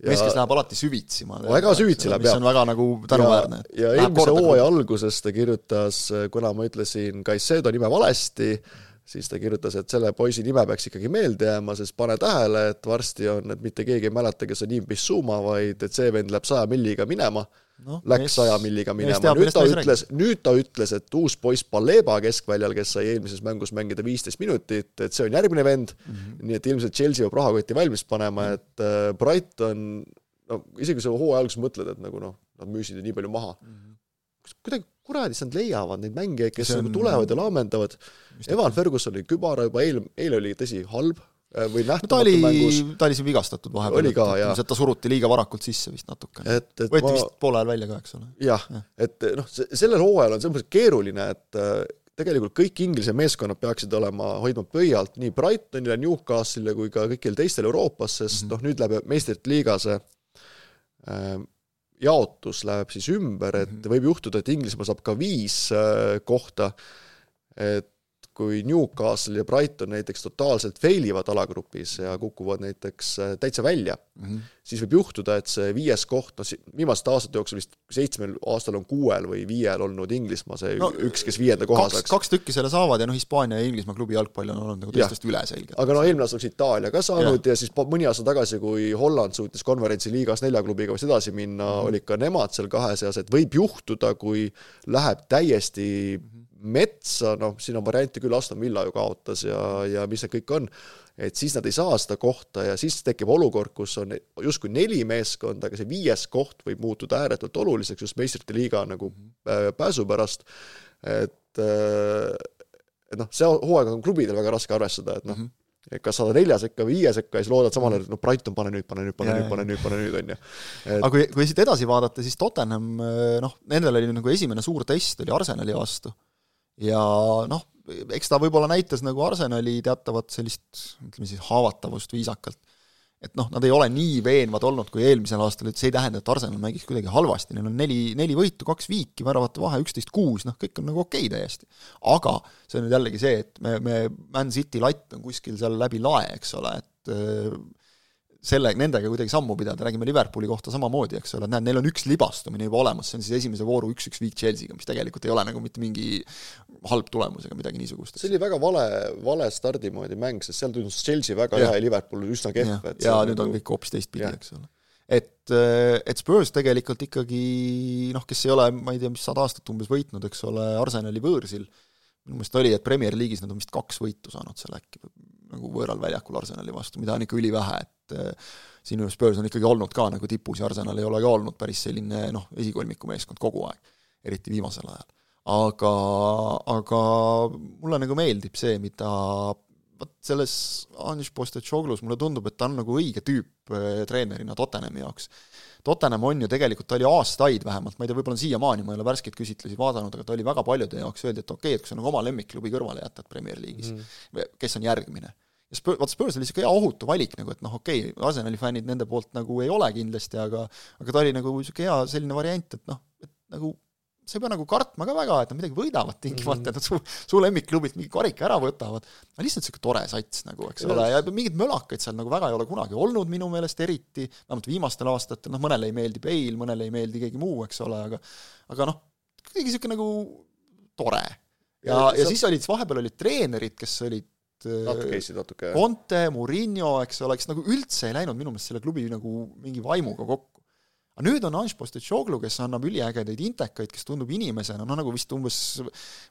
mees, kes läheb alati süvitsi, ma tean. väga süvitsi läheb, jah. mis on väga nagu tänuväärne. ja, ja eelmise hooaja alguses ta kirjutas, kuna ma ütlesin Caicedo nime valesti, siis ta kirjutas, et selle poisi nime peaks ikkagi meelde jääma, sest pane tähele, et varsti on, et mitte keegi ei mäleta, kes on Yves Bissouma, vaid et see vend läheb saja milliga minema. No,, läks saja milliga minema, nüüd ta ütles, nüüd ta ütles, et uus poiss Baleba keskväljal, kes sai eelmises mängus mängida viisteist minutit, et see on järgmine vend. Mm, -hmm. nii et ilmselt Chelsea peab rahakotti valmis panema, et äh, Brighton no isegi kui sa hooaja alguses mõtled, et nagu noh, nad müüsid ju nii palju maha. Mm, -hmm kuidagi kuradis nad leiavad neid mängijaid, kes on... nagu tulevad ja laamendavad. Evan Ferguson oli kübara juba, eile, eile oli tõsi, halb äh, või nähtamatu no, mängus. ta oli siin vigastatud vahepeal. oli ka, jaa. ta suruti liiga varakult sisse vist natukene. võeti ma... vist poole ajal välja ka, eks ole. jah ja., et noh, sellel hooajal on selles mõttes keeruline, et äh, tegelikult kõik Inglise meeskonnad peaksid olema, hoidma pöialt nii Brightonile, Newcastle'ile kui ka kõigile teistele Euroopas, sest mm -hmm. noh, nüüd läheb meistrite liiga see äh, jaotus läheb siis ümber, et mhm. võib juhtuda, et Inglismaa saab ka viis kohta, et kui Newcastle ja Brighton näiteks totaalselt fail ivad alagrupis ja kukuvad näiteks äh, täitsa välja mm, -hmm. siis võib juhtuda, et see viies koht, noh viimaste aastate jooksul vist seitsmel aastal on kuuel või viiel olnud Inglismaa see no, üks, kes viienda koha saaks. kaks tükki selle saavad ja noh, Hispaania ja Inglismaa klubi jalgpall on olnud nagu teistest üle selgelt. aga no eelmine aasta oleks Itaalia ka saanud ja. ja siis mõni aasta tagasi, kui Holland suutis konverentsi liigas nelja klubiga vist edasi minna mm, -hmm. olid ka nemad seal kahe seas, et võib juhtuda, kui läheb täiesti mm -hmm metsa, noh, siin on variante küll, Aston Villa ju kaotas ja, ja mis need kõik on, et siis nad ei saa seda kohta ja siis tekib olukord, kus on justkui neli meeskonda, aga see viies koht võib muutuda ääretult oluliseks just meistrite liiga nagu äh, pääsu pärast, et äh, noh, see hooaeg on klubidel väga raske arvestada, et noh mm, -hmm et kas saada nelja sekka või viie sekka ja siis loodad samal ajal, et noh, Brighton pane nüüd, pane nüüd, pane nüüd, pane nüüd, pane nüüd, on ju. aga kui, kui siit edasi vaadata, siis Tottenham noh, nendel oli nagu esimene suur test oli Arsenali vastu ja noh, eks ta võib-olla näitas nagu Arsenali teatavat sellist, ütleme siis haavatavust viisakalt. et noh, nad ei ole nii veenvad olnud kui eelmisel aastal, et see ei tähenda, et Arsenal mängiks kuidagi halvasti, neil on neli, neli võitu, kaks viiki, väravate vahe üksteist kuus, noh kõik on nagu okei okay täiesti. aga see on nüüd jällegi see, et me, me, Man City latt on kuskil seal läbi lae, eks ole, et selle, nendega kuidagi sammu pidada, räägime Liverpooli kohta samamoodi, eks ole, et näed, neil on üks libastumine juba olemas, see on siis esimese vooru üks-üks viik Chelsea'ga, mis tegelikult ei ole nagu mitte mingi halb tulemus ega midagi niisugust. see oli väga vale, vale stardimoodi mäng, sest seal tundus Chelsea väga ja. hea ja Liverpool üsna kehv. ja, ja nüüd nagu... on kõik hoopis teistpidi, eks ole. et, et Spurs tegelikult ikkagi noh, kes ei ole, ma ei tea, mis sada aastat umbes võitnud, eks ole, Arsenali võõrsil, minu meelest oli, et Premier League'is nad on vist kaks võitu saanud seal äkki, nagu võõral väljakul Arsenali vastu, mida on ikka ülivähe, et äh, siin Spurs on ikkagi olnud ka nagu tipus ja Arsenal ei ole ka olnud päris selline noh, esikolmiku meeskond kogu aeg, eriti viimasel ajal. aga, aga mulle nagu meeldib see, mida vot selles Anž Postecoglus mulle tundub, et ta on nagu õige tüüp äh, treenerina Tottenhami jaoks Tottenham on ju tegelikult, ta oli aastaid vähemalt, ma ei tea, võib-olla on siiamaani, ma ei ole värskeid küsitlusi vaadanud, aga ta oli väga paljude jaoks, öeldi, et okei okay,, et kui sa nagu oma lemmikklubi kõrvale jätad Premier League'is mm., kes on järgmine. Ja Spurs, vaata Spurs oli niisugune hea ohutu valik nagu, et noh, okei okay,, Arsenali fännid nende poolt nagu ei ole kindlasti, aga aga ta oli nagu niisugune hea selline variant, et noh, et nagu sa ei pea nagu kartma ka väga, et nad midagi võidavad tingimata mm, -hmm. et nad su, su lemmikklubilt mingi karika ära võtavad, aga lihtsalt niisugune tore sats nagu, eks ole, ja mingeid mölakaid seal nagu väga ei ole kunagi olnud minu meelest eriti, vähemalt viimastel aastatel, noh, mõnele ei meeldi Bale, mõnele ei meeldi keegi muu, eks ole, aga aga noh, kuidagi niisugune nagu tore. ja, ja, ja siis olid, vahepeal olid treenerid, kes olid natuke käisid natuke Conte, Murillo, eks ole, kes nagu üldse ei läinud minu meelest selle klubi nagu mingi vaimuga kokku aga nüüd on Anž Postetšoglu, kes annab üliägedaid intekaid, kes tundub inimesena, no nagu vist umbes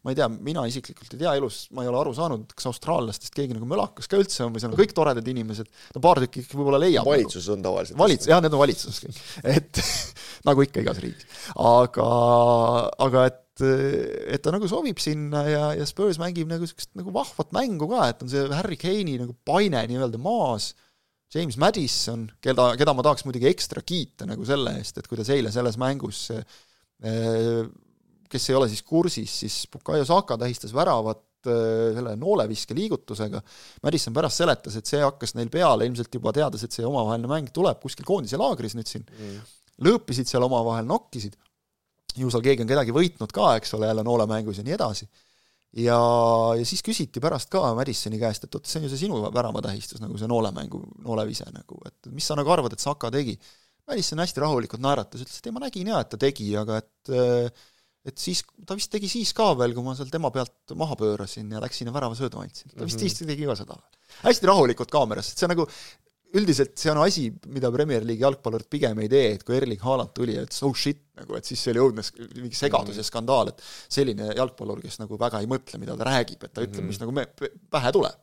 ma ei tea, mina isiklikult ei tea elus, ma ei ole aru saanud, kas austraallastest keegi nagu mölakas ka üldse on või seal on kõik toredad inimesed, no paar tükki ikka võib-olla leiab. nagu. on tavaliselt. valits-, jah, need on valitsuses kõik, et nagu ikka igas riigis. aga, aga et et ta nagu sobib sinna ja, ja Spurs mängib nagu niisugust nagu vahvat mängu ka, et on see Harry Kane'i nagu paine nii-öelda maas. James Madison, keda, keda ma tahaks muidugi ekstra kiita nagu selle eest, et kuidas eile selles mängus eh, kes ei ole siis kursis, siis Bukayo Saka tähistas väravat eh, selle nooleviske liigutusega, Madison pärast seletas, et see hakkas neil peale, ilmselt juba teades, et see omavaheline mäng tuleb kuskil koondise laagris nüüd siin. Mm., lõõpisid seal omavahel, nokkisid, ju seal keegi on kedagi võitnud ka, eks ole, jälle noolemängus ja nii edasi ja, ja siis küsiti pärast ka Madissoni käest, et oot, see on ju see sinu väravatähistus, nagu see noolemängu, noolevise nagu, et mis sa nagu arvad, et Saka tegi? Madisson hästi rahulikult naeratas, ütles, et ei, ma nägin jaa, et ta tegi, aga et et siis, ta vist tegi siis ka veel, kui ma seal tema pealt maha pöörasin ja läksin ja väravasöödu andsin. ta vist mm -hmm. siis tegi ka seda. hästi rahulikult kaameras, et see nagu üldiselt see on asi, mida Premier League'i jalgpallurid pigem ei tee, et kui Erling Haaland tuli ja ütles oh shit, nagu et siis see oli õudne mingi segadus ja skandaal, et selline jalgpallur, kes nagu väga ei mõtle, mida ta räägib, et ta ütleb, mis nagu me, pähe tuleb.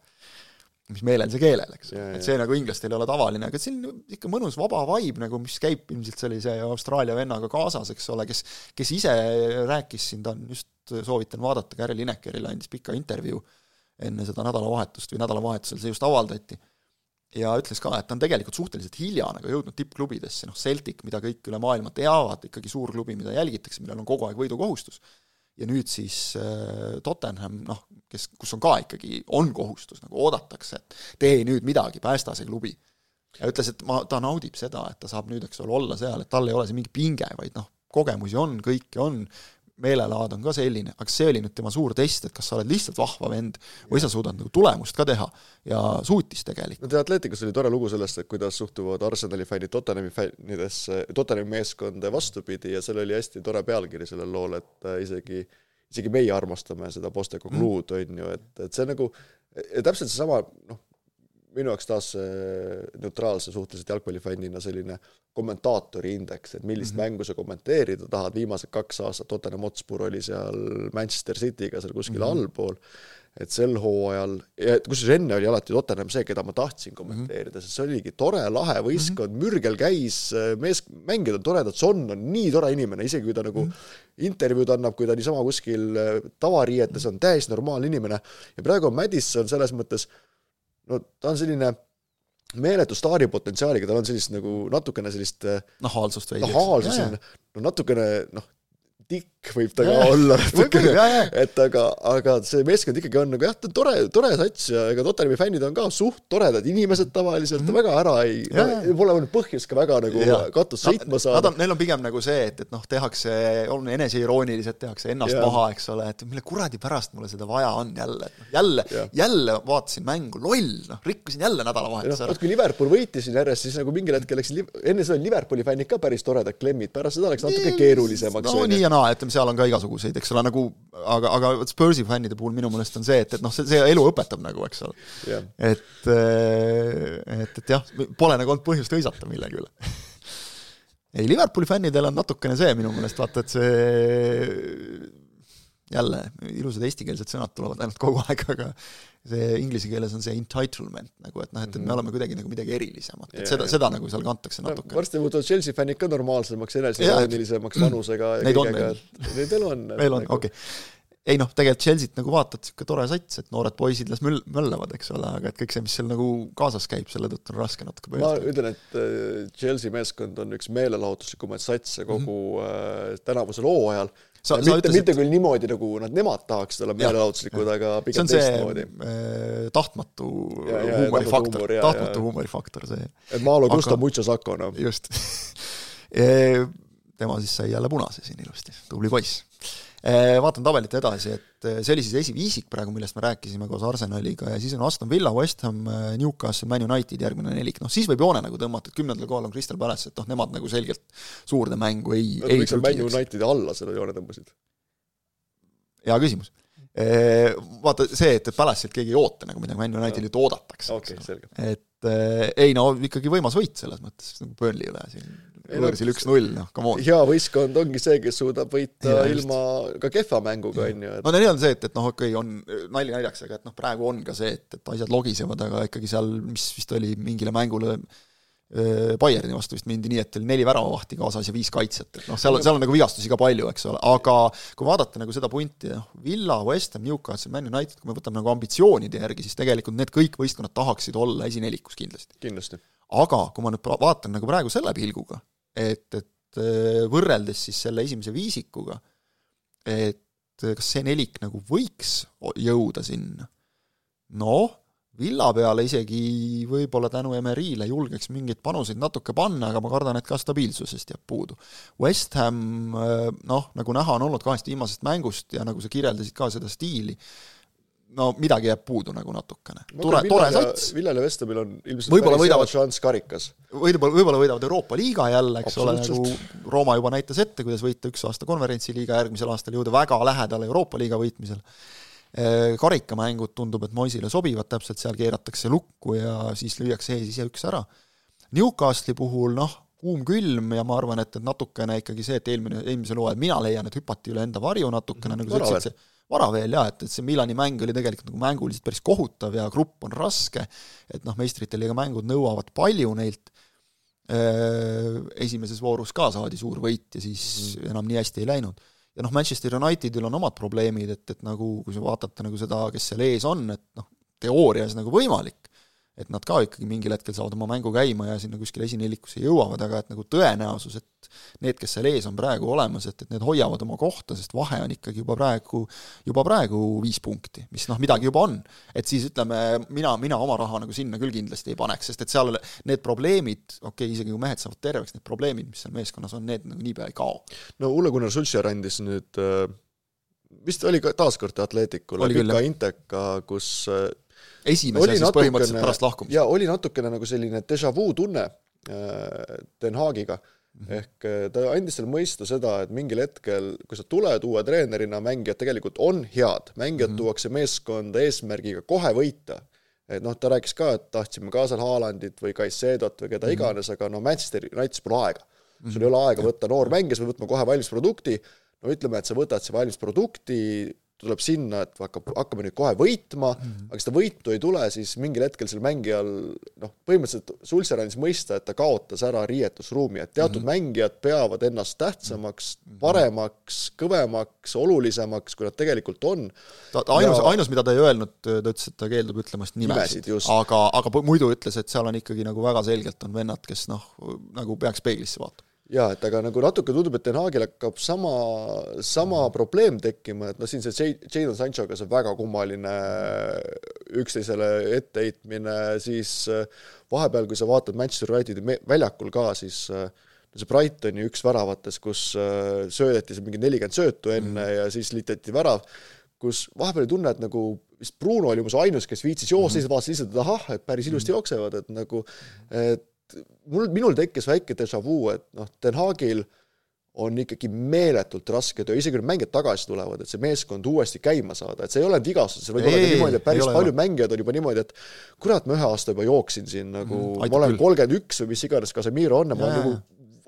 mis meelel, see keelel, eks, et see nagu inglastel ei ole tavaline, aga siin ikka mõnus vaba vibe nagu, mis käib ilmselt sellise Austraalia vennaga kaasas, eks ole, kes, kes ise rääkis siin, ta on just, soovitan vaadata, Gary Linekerile andis pika intervjuu enne seda nädalavahetust või nädalavahetusel see just avaldati ja ütles ka, et ta on tegelikult suhteliselt hilja nagu jõudnud tippklubidesse, noh Celtic, mida kõik üle maailma teavad, ikkagi suur klubi, mida jälgitakse, millel on kogu aeg võidukohustus, ja nüüd siis äh, Tottenham, noh, kes, kus on ka ikkagi, on kohustus, nagu oodatakse, et tee nüüd midagi, päästa see klubi. ja ütles, et ma, ta naudib seda, et ta saab nüüd, eks ole, olla seal, et tal ei ole see mingi pinge, vaid noh, kogemusi on, kõike on, meelelaad on ka selline, aga see oli nüüd tema suur test, et kas sa oled lihtsalt vahva vend või sa suudad nagu tulemust ka teha ja suutis tegelikult. no The Athleticus oli tore lugu sellest, et kuidas suhtuvad Arsenali fännid Tottenhami fännidesse, Tottenhami meeskonda vastupidi ja seal oli hästi tore pealkiri sellel lool, et äh, isegi isegi meie armastame seda Postecoglud mm., on ju, et, et see nagu, täpselt seesama, noh, minu jaoks taas neutraalse suhteliselt jalgpallifännina selline kommentaatori indeks, et millist mm -hmm. mängu sa kommenteerida tahad, viimased kaks aastat Tottenham Hotspur oli seal Manchester City'ga seal kuskil mm -hmm. allpool, et sel hooajal, ja kusjuures enne oli alati Tottenham see, keda ma tahtsin kommenteerida mm, -hmm. sest see oligi tore, lahe võistkond mm, -hmm. mürgel käis, mees, mängijad on toredad, Son on nii tore inimene, isegi kui ta nagu mm -hmm. intervjuud annab, kui ta niisama kuskil tavariietes on täiesti normaalne inimene, ja praegu on Madison selles mõttes no ta on selline meeletu staari potentsiaaliga, tal on sellist nagu natukene sellist nahaalsust veidi. nahaalsus on, no natukene noh, tikk võib ta ka olla natukene, et aga, aga see meeskond ikkagi on nagu jah, ta on tore, tore sats ja ega Tottenhami fännid on ka suht toredad inimesed tavaliselt mm, -hmm. väga ära ei, pole olnud põhjust ka väga nagu ja. katust sõitma saada. Nad on, neil on pigem nagu see, et, et noh, tehakse, on eneseirooniliselt, tehakse ennast ja. maha, eks ole, et mille kuradi pärast mulle seda vaja on jälle, jälle, jälle vaatasin mängu, loll, noh, rikkusin jälle nädalavahetuse ära. vot kui Liverpool võitis siin järjest, siis nagu mingil hetkel läks, enne seda oli Liverpooli fännid ka päris toredad klemmid, pärast seda läks natuke keerulisemaks. no nii ja naa, ütleme, seal on ka igasuguseid, eks ole, nagu aga, aga vot Spursi fännide puhul minu meelest on see, et, et noh, see, see elu õpetab nagu, eks ole. Yeah.. et, eh, et, et jah, pole nagu olnud põhjust hõisata millegi üle. Ei, Liverpooli fännidel on natukene see minu meelest, vaata, et see jälle, ilusad eestikeelsed sõnad tulevad ainult kogu aeg, aga see inglise keeles on see entitlement nagu, et noh, et, et me mhm. oleme kuidagi nagu midagi erilisemat, et ja, seda, seda nagu seal kantakse natuke. varsti muutuvad Chelsea fännid ka normaalsemaks, eneseteadilisemaks vanusega ja kõigega, neid veel on. veel on, nagu- okei ei noh, tegelikult Chelsea't nagu vaatad, niisugune tore sats, et noored poisid las möll-, möllavad, eks ole, aga et kõik see, mis seal nagu kaasas käib, selle tõttu on raske natuke ma ütlen, et äh, Chelsea meeskond on üks meelelahutuslikumaid satse kogu mm -hmm. tänavusel hooajal sa, mitte, mitte küll niimoodi, nagu nad, nemad tahaksid olla meelelahutuslikud, aga pigem teistmoodi. Äh, tahtmatu huumorifaktor, tahtmatu huumorifaktor, see. et Maalo Gusto aga... mucho saco, noh. just tema siis sai jälle punase siin ilusti, tubli poiss vaatan tabelit edasi, et eh, see oli siis esiviisik praegu, millest me rääkisime koos Arsenaliga ja siis on Aston Villa, West Ham, eh, Newcastle, Man United järgmine nelik, noh siis võib joone nagu tõmmata, et kümnendal kohal on Crystal Palace, et noh, nemad nagu selgelt suurde mängu ei ei miks sa Man Unitedi alla selle joone tõmbasid? hea küsimus. Vaata see, et, et Palace'ilt keegi ei oota nagu midagi, Man Unitedilt oodatakse. okei okay,, et ei no ikkagi võimas võit selles mõttes, nagu Burnley üle siin võõrsil üks-null, noh, come on. hea võistkond ongi see, kes suudab võita ja, ilma ka kehva mänguga, on ju. no neil on see, et, et noh, okei okay,, on nali naljaks, aga et noh, praegu on ka see, et, et asjad logisevad, aga ikkagi seal, mis vist oli mingile mängule Bayerni vastu vist mindi nii, et oli neli väravavahti kaasas ja viis kaitset, et noh, seal on, seal on nagu vigastusi ka palju, eks ole, aga kui vaadata nagu seda punti, noh, Villa, West Ham, Newcastle, Man United, kui me võtame nagu ambitsioonide järgi, siis tegelikult need kõik võistkonnad tahaksid olla esinelikus kindlasti. kindlasti. Aga kui ma nüüd vaatan nagu praegu selle pilguga, et, et äh, võrreldes siis selle esimese viisikuga, et kas see nelik nagu võiks jõuda sinna, noh, Villa peale isegi võib-olla tänu Emerile julgeks mingeid panuseid natuke panna, aga ma kardan, et ka stabiilsusest jääb puudu. West Ham äh, noh, nagu näha on olnud kahest viimasest mängust ja nagu sa kirjeldasid ka seda stiili, no midagi jääb puudu nagu natukene. tore, tore sats. Villal ja Vestamil on ilmselt võib-olla võidavad šanss karikas. võib-olla, võib-olla võidavad Euroopa liiga jälle, eks ole, nagu Rooma juba näitas ette, kuidas võita üks aasta konverentsiliiga, järgmisel aastal jõuda väga lähedale Euroopa liiga võitmisel. Äh, karikamängud tundub, et Moisile sobivad, täpselt seal keeratakse lukku ja siis lüüakse ees ise üks ära. Newcastli puhul noh, kuum-külm ja ma arvan, et, et natukene ikkagi see, et eelmine, eelmisel hooajal mina leian, et hüpati üle enda varju natukene mm, -hmm. nagu sa ütlesid, see vara veel jaa, et, et see Milani mäng oli tegelikult nagu mänguliselt päris kohutav ja grupp on raske, et noh, meistrite liiga mängud nõuavad palju neilt, esimeses voorus ka saadi suur võit ja siis mm. enam nii hästi ei läinud. ja noh, Manchester Unitedil on omad probleemid, et, et nagu kui sa vaatate nagu seda, kes seal ees on, et noh, teoorias nagu võimalik, et nad ka ikkagi mingil hetkel saavad oma mängu käima ja sinna kuskile esinelikusse jõuavad, aga et nagu tõenäosus, et need, kes seal ees on praegu olemas, et, et need hoiavad oma kohta, sest vahe on ikkagi juba praegu, juba praegu viis punkti, mis noh, midagi juba on. et siis ütleme, mina, mina oma raha nagu sinna küll kindlasti ei paneks, sest et seal need probleemid, okei okay,, isegi kui mehed saavad terveks, need probleemid, mis seal meeskonnas on, need nagu niipea ei kao. no Ulle-Gunnar Sulcher andis nüüd äh, vist oli ka taaskord Atleticule, pika Inteka, kus esimese siis natukene, põhimõtteliselt pärast lahkumist. jaa, oli natukene nagu selline déjà vu tunne äh, Den Haagiga mm, -hmm. ehk äh, ta andis seal mõista seda, et mingil hetkel, kui sa tuled uue treenerina, mängijad tegelikult on head, mängijad mm -hmm. tuuakse meeskonda eesmärgiga kohe võita, et noh, ta rääkis ka, et tahtsime kaasal Haalandit või Caicedo't või keda mm -hmm. iganes, aga no Manchester Unitedis pole aega mm. -hmm. sul ei ole aega võtta noor mängija, sa pead võtma kohe valmis produkti, no ütleme, et sa võtad see valmis produkti, tuleb sinna, et hakkab, hakkame nüüd kohe võitma mm, -hmm. aga seda võitu ei tule, siis mingil hetkel sel mängijal noh, põhimõtteliselt Sulser andis mõista, et ta kaotas ära riietusruumi, et teatud mm -hmm. mängijad peavad ennast tähtsamaks -hmm. paremaks, kõvemaks, olulisemaks, kui nad tegelikult on. ta, ta ainus ja..., ainus, mida ta ei öelnud, ta ütles, et ta keeldub ütlemast nimesid, nimesid, aga, aga muidu ütles, et seal on ikkagi nagu väga selgelt on vennad, kes noh, nagu peaks peeglisse vaatama jaa, et aga nagu natuke tundub, et Den Haagil hakkab sama, sama probleem tekkima, et noh, siin see Jadon Sanchoga see väga kummaline üksteisele etteheitmine, siis äh, vahepeal, kui sa vaatad Manchester Unitedi väljakul ka, siis äh, see Brightoni üks väravatest, kus äh, söödeti seal mingi nelikümmend söötu enne mm. ja siis liiteti värav, kus vahepeal oli tunne, et nagu vist Bruno oli umbes ainus, kes viitsis joosta mm, -hmm. siis vaatas lihtsalt, et ahah, et päris ilusti mm -hmm. jooksevad, et nagu et mul, minul tekkis väike déjà vu, et noh, Den Haagil on ikkagi meeletult raske töö, isegi kui mängijad tagasi tulevad, et see meeskond uuesti käima saada, et see ei ole vigastus, see võib ei, olla niimoodi, et päris ole, paljud mängijad on juba niimoodi, et kurat, ma ühe aasta juba jooksin siin nagu mm,, ma olen kolmkümmend üks või mis iganes Casemiro on ja ma olen nagu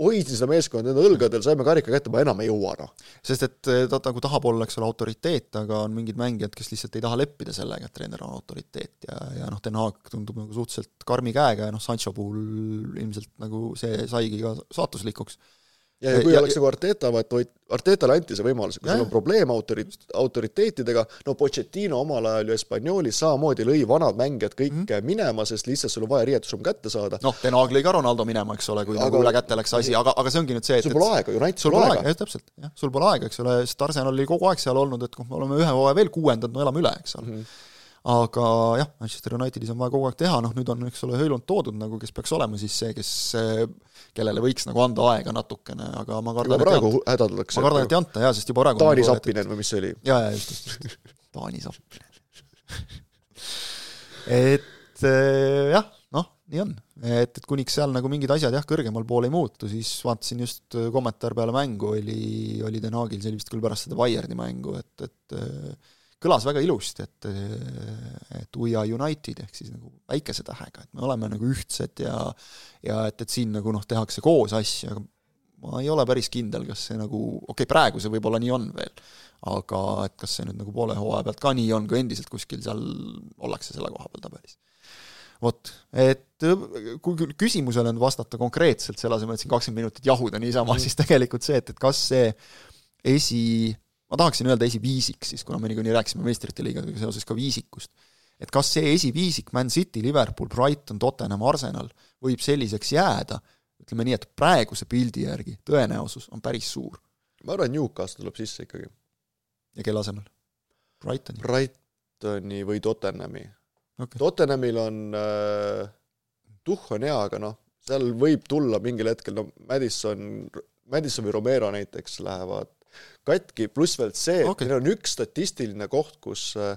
hoidsin seda meeskonda enda õlgadel, saime karika kätte, ma enam ei jõua, noh. sest et eh, ta nagu tahab olla, eks ole, autoriteet, aga on mingid mängijad, kes lihtsalt ei taha leppida sellega, et treener on autoriteet ja, ja noh, Den Haag tundub nagu suhteliselt karmi käega ja noh, Sancho puhul ilmselt nagu see saigi ka saatuslikuks ja, ja kui ja, oleks nagu Arteta, et Artetale anti see võimalus, kui sul on probleem autori-, autoriteetidega, no Pochettino omal ajal ju Hispaaniolis samamoodi lõi vanad mängijad kõik mm -hmm. minema, sest lihtsalt sul on vaja riietusruum kätte saada. noh, Den Haag lõi ka Ronaldo minema, eks ole, kui aga, nagu üle käte läks asi, aga, aga see ongi nüüd see, et sul pole aega, United sul pole aega, jah, täpselt, jah, sul pole aega, eks ole, sest Arsenal oli kogu aeg seal olnud, et noh, me oleme ühe hooaja veel kuuendad, no elame üle, eks ole mm. -hmm aga jah, Manchester Unitedis on vaja kogu aeg teha, noh nüüd on, eks ole, Höölund toodud nagu, kes peaks olema siis see, kes kellele võiks nagu anda aega natukene, aga ma kardan, et praegu hädatakse. ma kardan, et ei anta jaa, sest juba praegu Taani Sappinen või mis see oli? jaa, jaa, just, just, just. Taani Sappinen et eh, jah, noh, nii on. et, et kuniks seal nagu mingid asjad jah, kõrgemal pool ei muutu, siis vaatasin just kommentaar peale mängu, oli, oli Den Haagil, see oli vist küll pärast seda Bayerni mängu, et, et eh, kõlas väga ilusti, et, et we are united ehk siis nagu väikese tähega, et me oleme nagu ühtsed ja ja et, et siin nagu noh, tehakse koos asju, aga ma ei ole päris kindel, kas see nagu, okei okay,, praegu see võib-olla nii on veel, aga et kas see nüüd nagu poole hooaja pealt ka nii on, kui endiselt kuskil seal ollakse selle koha peal tabelis. vot, et kui küsimusele nüüd vastata konkreetselt, selle asemel, et siin kakskümmend minutit jahuda niisama mm., siis tegelikult see, et, et kas see esi ma tahaksin öelda esiviisik siis, kuna me niikuinii rääkisime meistrite liigaga seoses ka viisikust, et kas see esiviisik, Man City, Liverpool, Brighton, Tottenham, Arsenal, võib selliseks jääda, ütleme nii, et praeguse pildi järgi tõenäosus on päris suur. ma arvan, Newcastle tuleb sisse ikkagi. ja kelle asemel? Brightoni? Brightoni või Tottenhami okay.. Tottenhamil on äh,, tuhh on hea, aga noh, seal võib tulla mingil hetkel, no Madison, Madison või Romero näiteks lähevad katki, pluss veel see, et okay. neil on üks statistiline koht, kus eh,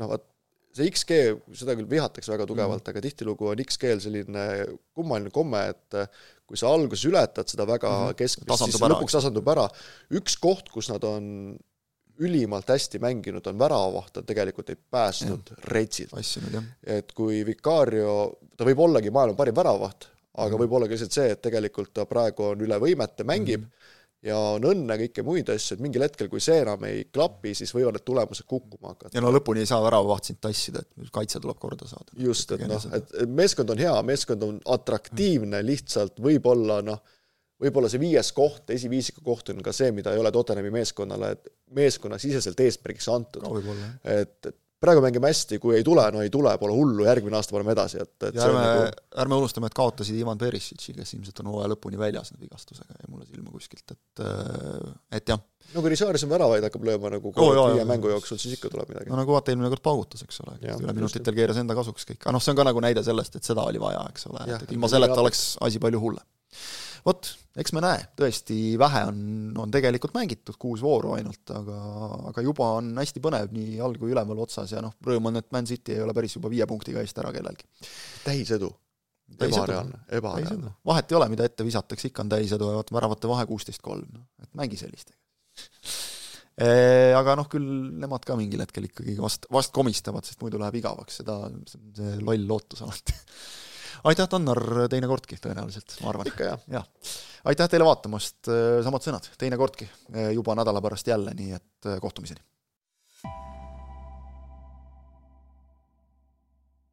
noh, vaat see XG, seda küll vihatakse väga tugevalt mm, -hmm. aga tihtilugu on XG-l selline kummaline komme, et eh, kui sa alguses ületad seda väga mm -hmm. keskmist, siis ära, lõpuks tasandub ära. üks koht, kus nad on ülimalt hästi mänginud, on väravavaht, on tegelikult neid päästnud retsid. et kui Vicario, ta võib ollagi maailma parim väravavaht, aga mm -hmm. võib olla ka lihtsalt see, et tegelikult ta praegu on üle võimete, mängib mm, -hmm ja on õnne kõike muid asju, et mingil hetkel, kui see enam ei klapi, siis võivad need tulemused kukkuma hakata. ja no lõpuni ei saa väravaht sind tassida, et kaitse tuleb korda saada. just, et noh, et meeskond on hea, meeskond on atraktiivne, lihtsalt võib-olla noh, võib-olla see viies koht, esiviisiku koht on ka see, mida ei ole Tottenhami meeskonnale meeskonnasiseselt eesmärgiks antud. et, et praegu mängime hästi, kui ei tule, no ei tule, pole hullu, järgmine aasta paneme edasi, et, et ja ärme nagu..., ärme unustame, et kaotasid Ivan Perisici, kes ilmselt on hooaja lõpuni väljas vigastusega, jäi mulle silma kuskilt, et et jah. no kui Risaaris on väravaid hakkab lööma nagu viie mängu jooksul, siis ikka tuleb midagi. no nagu vaata, eelmine kord paugutas, eks ole, üle minutitel keeras enda kasuks kõik, aga noh, see on ka nagu näide sellest, et seda oli vaja, eks ole, et ilma selleta oleks asi palju hullem vot, eks me näe, tõesti vähe on, on tegelikult mängitud, kuus vooru ainult, aga, aga juba on hästi põnev nii all- kui üleval otsas ja noh, rõõm on, et Man City ei ole päris juba viie punktiga eest ära kellelgi. täisedu. ebareaalne, ebareaalne. vahet ei ole, mida ette visatakse, ikka on täisedu ja vaata, väravate vahe kuusteist kolm, noh, et mängi sellistega. Aga noh, küll nemad ka mingil hetkel ikkagi vast, vast komistavad, sest muidu läheb igavaks, seda, see on see loll lootus alati aitäh, Tannar, teinekordki tõenäoliselt, ma arvan. ikka, jah. jah. aitäh teile vaatamast, samad sõnad, teinekordki, juba nädala pärast jälle, nii et kohtumiseni!